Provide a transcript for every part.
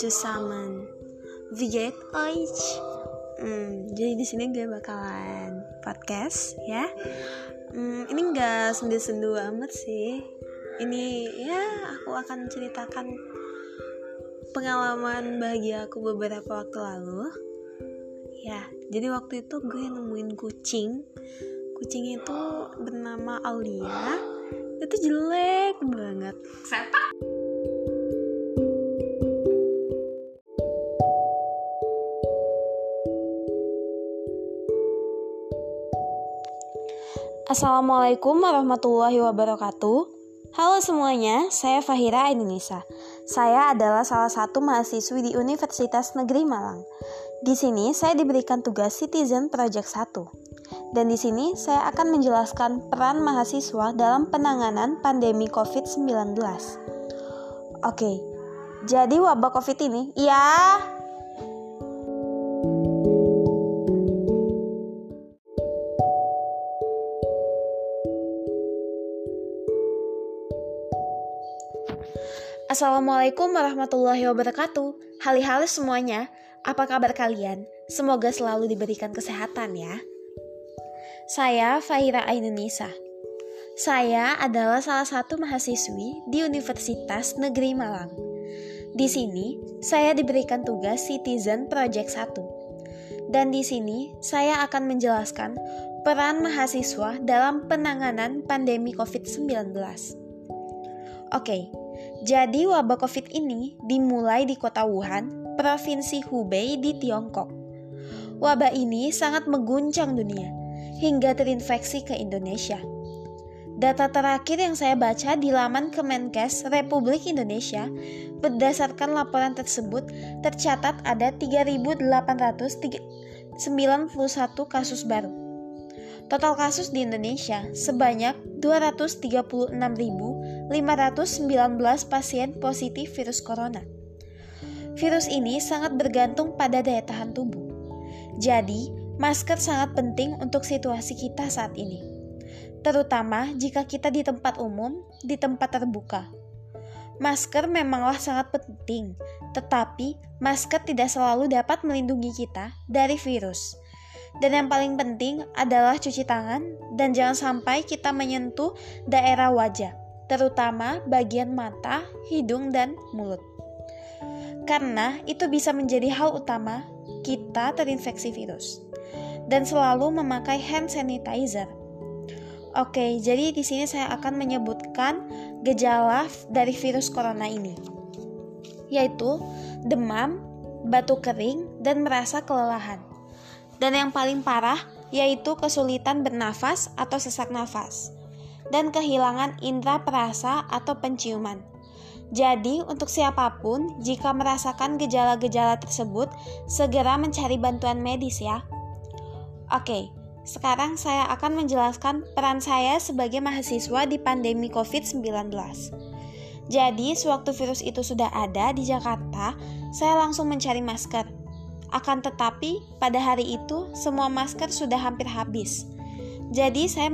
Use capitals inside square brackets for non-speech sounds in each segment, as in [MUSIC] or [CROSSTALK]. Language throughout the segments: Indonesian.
zusammen. Wie geht euch? Hmm, jadi di sini gue bakalan podcast ya. Hmm, ini nggak sendu-sendu amat sih. Ini ya aku akan ceritakan pengalaman bahagia aku beberapa waktu lalu. Ya, jadi waktu itu gue nemuin kucing. Kucing itu bernama Aulia. Itu jelek banget. Sepak. Assalamualaikum warahmatullahi wabarakatuh. Halo semuanya, saya Fahira Indonesia. Saya adalah salah satu mahasiswi di Universitas Negeri Malang. Di sini saya diberikan tugas Citizen Project 1. Dan di sini saya akan menjelaskan peran mahasiswa dalam penanganan pandemi COVID-19. Oke, jadi wabah COVID ini, ya Assalamualaikum warahmatullahi wabarakatuh. Hali-hali semuanya, apa kabar kalian? Semoga selalu diberikan kesehatan ya. Saya Fahira Ainunisa. Saya adalah salah satu mahasiswi di Universitas Negeri Malang. Di sini, saya diberikan tugas Citizen Project 1. Dan di sini, saya akan menjelaskan peran mahasiswa dalam penanganan pandemi COVID-19. Oke, jadi wabah COVID ini dimulai di kota Wuhan, Provinsi Hubei di Tiongkok. Wabah ini sangat mengguncang dunia hingga terinfeksi ke Indonesia. Data terakhir yang saya baca di laman Kemenkes Republik Indonesia, berdasarkan laporan tersebut tercatat ada 3.891 kasus baru. Total kasus di Indonesia sebanyak 236.519 pasien positif virus corona. Virus ini sangat bergantung pada daya tahan tubuh. Jadi, masker sangat penting untuk situasi kita saat ini. Terutama jika kita di tempat umum, di tempat terbuka. Masker memanglah sangat penting, tetapi masker tidak selalu dapat melindungi kita dari virus dan yang paling penting adalah cuci tangan dan jangan sampai kita menyentuh daerah wajah, terutama bagian mata, hidung, dan mulut. Karena itu bisa menjadi hal utama kita terinfeksi virus. Dan selalu memakai hand sanitizer. Oke, jadi di sini saya akan menyebutkan gejala dari virus corona ini, yaitu demam, batuk kering, dan merasa kelelahan dan yang paling parah yaitu kesulitan bernafas atau sesak nafas, dan kehilangan indera perasa atau penciuman. Jadi, untuk siapa pun, jika merasakan gejala-gejala tersebut, segera mencari bantuan medis ya. Oke, sekarang saya akan menjelaskan peran saya sebagai mahasiswa di pandemi COVID-19. Jadi, sewaktu virus itu sudah ada di Jakarta, saya langsung mencari masker akan tetapi, pada hari itu semua masker sudah hampir habis. Jadi, saya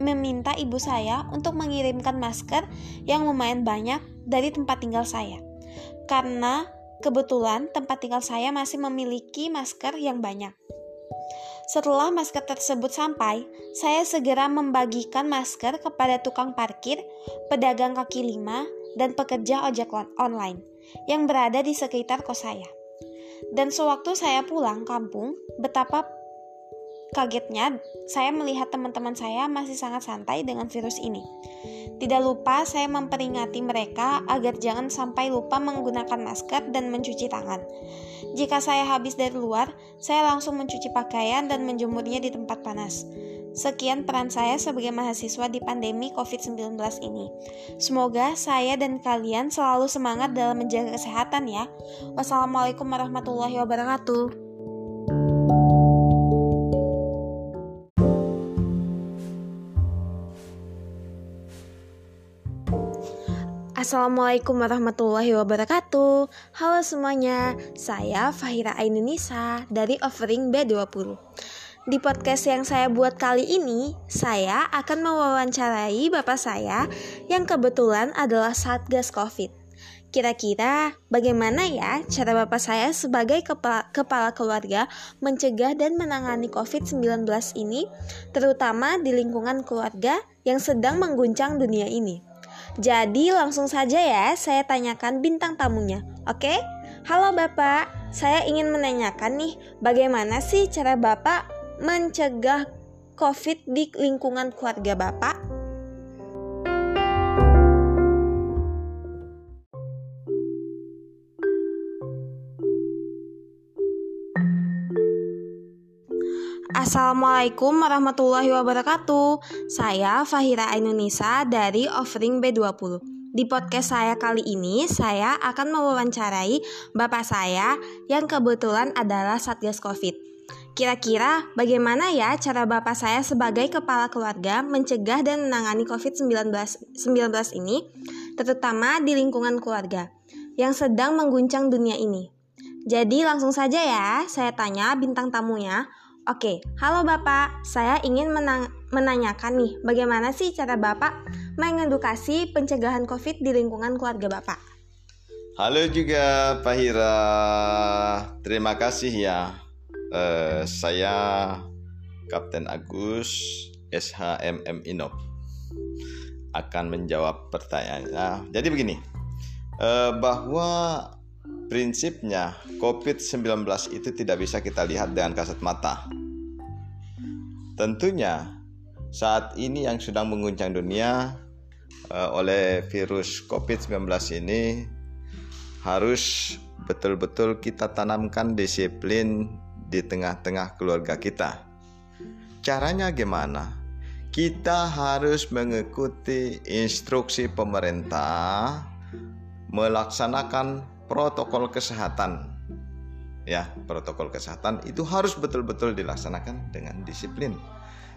meminta ibu saya untuk mengirimkan masker yang lumayan banyak dari tempat tinggal saya, karena kebetulan tempat tinggal saya masih memiliki masker yang banyak. Setelah masker tersebut sampai, saya segera membagikan masker kepada tukang parkir, pedagang kaki lima, dan pekerja ojek online yang berada di sekitar kos saya. Dan sewaktu saya pulang kampung, betapa kagetnya saya melihat teman-teman saya masih sangat santai dengan virus ini. Tidak lupa saya memperingati mereka agar jangan sampai lupa menggunakan masker dan mencuci tangan. Jika saya habis dari luar, saya langsung mencuci pakaian dan menjemurnya di tempat panas. Sekian peran saya sebagai mahasiswa di pandemi COVID-19 ini. Semoga saya dan kalian selalu semangat dalam menjaga kesehatan ya. Wassalamualaikum warahmatullahi wabarakatuh. Assalamualaikum warahmatullahi wabarakatuh Halo semuanya, saya Fahira Ainunisa dari Offering B20 di podcast yang saya buat kali ini, saya akan mewawancarai bapak saya yang kebetulan adalah Satgas COVID. Kira-kira bagaimana ya cara Bapak saya sebagai kepala, kepala keluarga mencegah dan menangani COVID-19 ini, terutama di lingkungan keluarga yang sedang mengguncang dunia ini? Jadi langsung saja ya saya tanyakan bintang tamunya, oke? Halo Bapak, saya ingin menanyakan nih, bagaimana sih cara Bapak mencegah COVID di lingkungan keluarga Bapak? Assalamualaikum warahmatullahi wabarakatuh. Saya Fahira Ainunisa dari Offering B20. Di podcast saya kali ini, saya akan mewawancarai bapak saya yang kebetulan adalah Satgas Covid. Kira-kira bagaimana ya cara bapak saya sebagai kepala keluarga mencegah dan menangani COVID-19 ini, terutama di lingkungan keluarga yang sedang mengguncang dunia ini? Jadi langsung saja ya, saya tanya bintang tamunya, Oke, halo Bapak. Saya ingin menanyakan nih, bagaimana sih cara Bapak mengedukasi pencegahan COVID di lingkungan keluarga Bapak? Halo juga Pak Hira. Terima kasih ya. Uh, saya Kapten Agus SHMM Inop akan menjawab pertanyaannya. Jadi begini, uh, bahwa Prinsipnya, COVID-19 itu tidak bisa kita lihat dengan kasat mata. Tentunya, saat ini yang sedang mengguncang dunia uh, oleh virus COVID-19 ini harus betul-betul kita tanamkan disiplin di tengah-tengah keluarga kita. Caranya gimana? Kita harus mengikuti instruksi pemerintah melaksanakan protokol kesehatan. Ya protokol kesehatan itu harus betul-betul dilaksanakan dengan disiplin.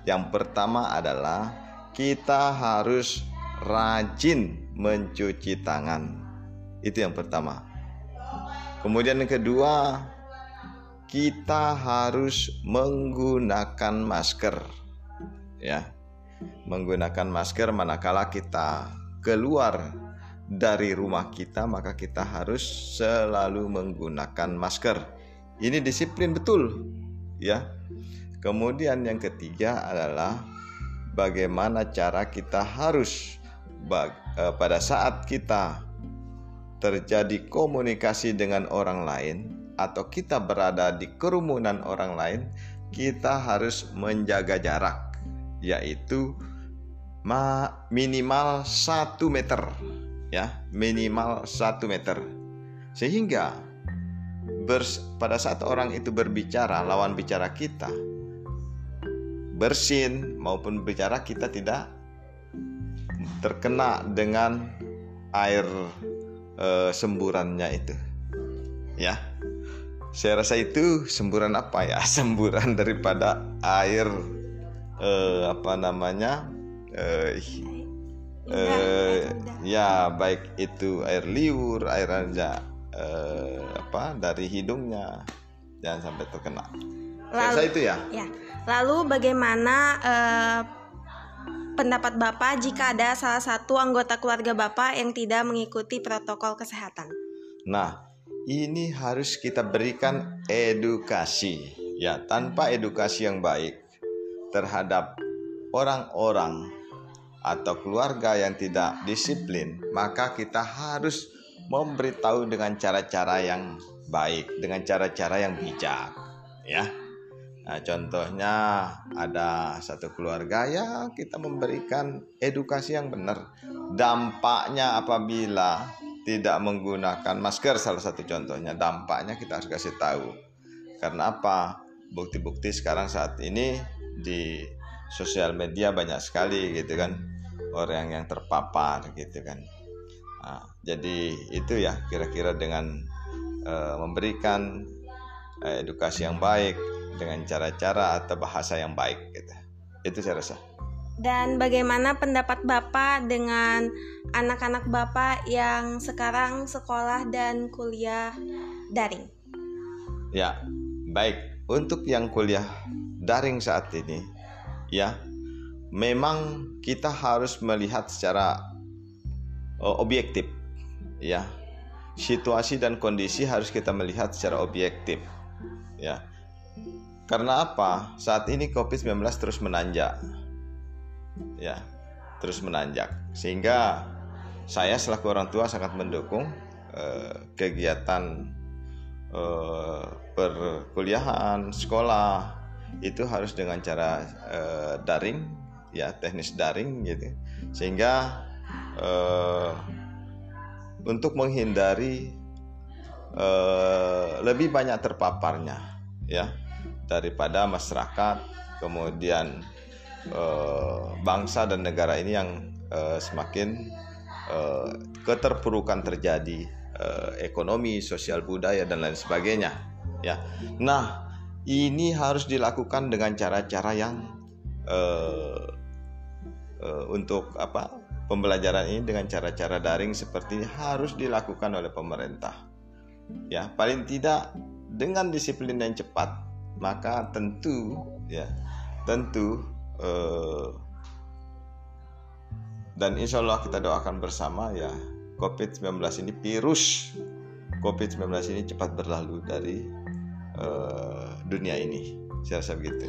Yang pertama adalah kita harus rajin mencuci tangan. Itu yang pertama. Kemudian yang kedua kita harus menggunakan masker. Ya menggunakan masker manakala kita keluar dari rumah kita, maka kita harus selalu menggunakan masker. Ini disiplin betul, ya. Kemudian yang ketiga adalah bagaimana cara kita harus eh, pada saat kita terjadi komunikasi dengan orang lain atau kita berada di kerumunan orang lain, kita harus menjaga jarak, yaitu minimal satu meter ya minimal 1 meter. Sehingga bers, pada saat orang itu berbicara lawan bicara kita bersin maupun bicara kita tidak terkena dengan air e, semburannya itu. Ya saya rasa itu semburan apa ya? [LAUGHS] Semburan daripada air e, apa namanya eh, ya baik itu air liur air aja eh, apa dari hidungnya. Jangan sampai terkena. Lalu Saya itu ya? ya. Lalu bagaimana eh, pendapat bapak jika ada salah satu anggota keluarga bapak yang tidak mengikuti protokol kesehatan? Nah ini harus kita berikan edukasi. Ya tanpa edukasi yang baik terhadap orang-orang atau keluarga yang tidak disiplin, maka kita harus memberitahu dengan cara-cara yang baik, dengan cara-cara yang bijak, ya. Nah, contohnya ada satu keluarga ya kita memberikan edukasi yang benar. Dampaknya apabila tidak menggunakan masker salah satu contohnya, dampaknya kita harus kasih tahu. Karena apa? Bukti-bukti sekarang saat ini di sosial media banyak sekali gitu kan orang yang terpapar gitu kan nah, jadi itu ya kira-kira dengan uh, memberikan uh, edukasi yang baik dengan cara-cara atau bahasa yang baik gitu itu saya rasa dan bagaimana pendapat Bapak dengan anak-anak Bapak yang sekarang sekolah dan kuliah daring? Ya, baik. Untuk yang kuliah daring saat ini, ya memang kita harus melihat secara uh, objektif ya situasi dan kondisi harus kita melihat secara objektif. Ya. Karena apa? Saat ini COVID-19 terus menanjak. Ya, terus menanjak. Sehingga saya selaku orang tua sangat mendukung eh, kegiatan eh, perkuliahan, sekolah itu harus dengan cara eh, daring, ya teknis daring gitu. Sehingga eh, untuk menghindari uh, lebih banyak terpaparnya ya daripada masyarakat kemudian uh, bangsa dan negara ini yang uh, semakin uh, keterpurukan terjadi uh, ekonomi sosial budaya dan lain sebagainya ya nah ini harus dilakukan dengan cara-cara yang uh, uh, untuk apa Pembelajaran ini dengan cara-cara daring seperti ini harus dilakukan oleh pemerintah. Ya, paling tidak dengan disiplin yang cepat, maka tentu ya, tentu eh, dan insya Allah kita doakan bersama ya COVID-19 ini virus COVID-19 ini cepat berlalu dari eh, dunia ini. Saya rasa begitu.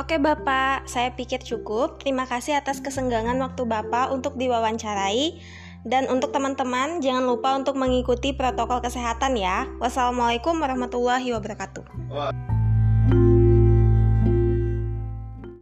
Oke Bapak, saya pikir cukup. Terima kasih atas kesenggangan waktu Bapak untuk diwawancarai. Dan untuk teman-teman, jangan lupa untuk mengikuti protokol kesehatan ya. Wassalamualaikum warahmatullahi wabarakatuh.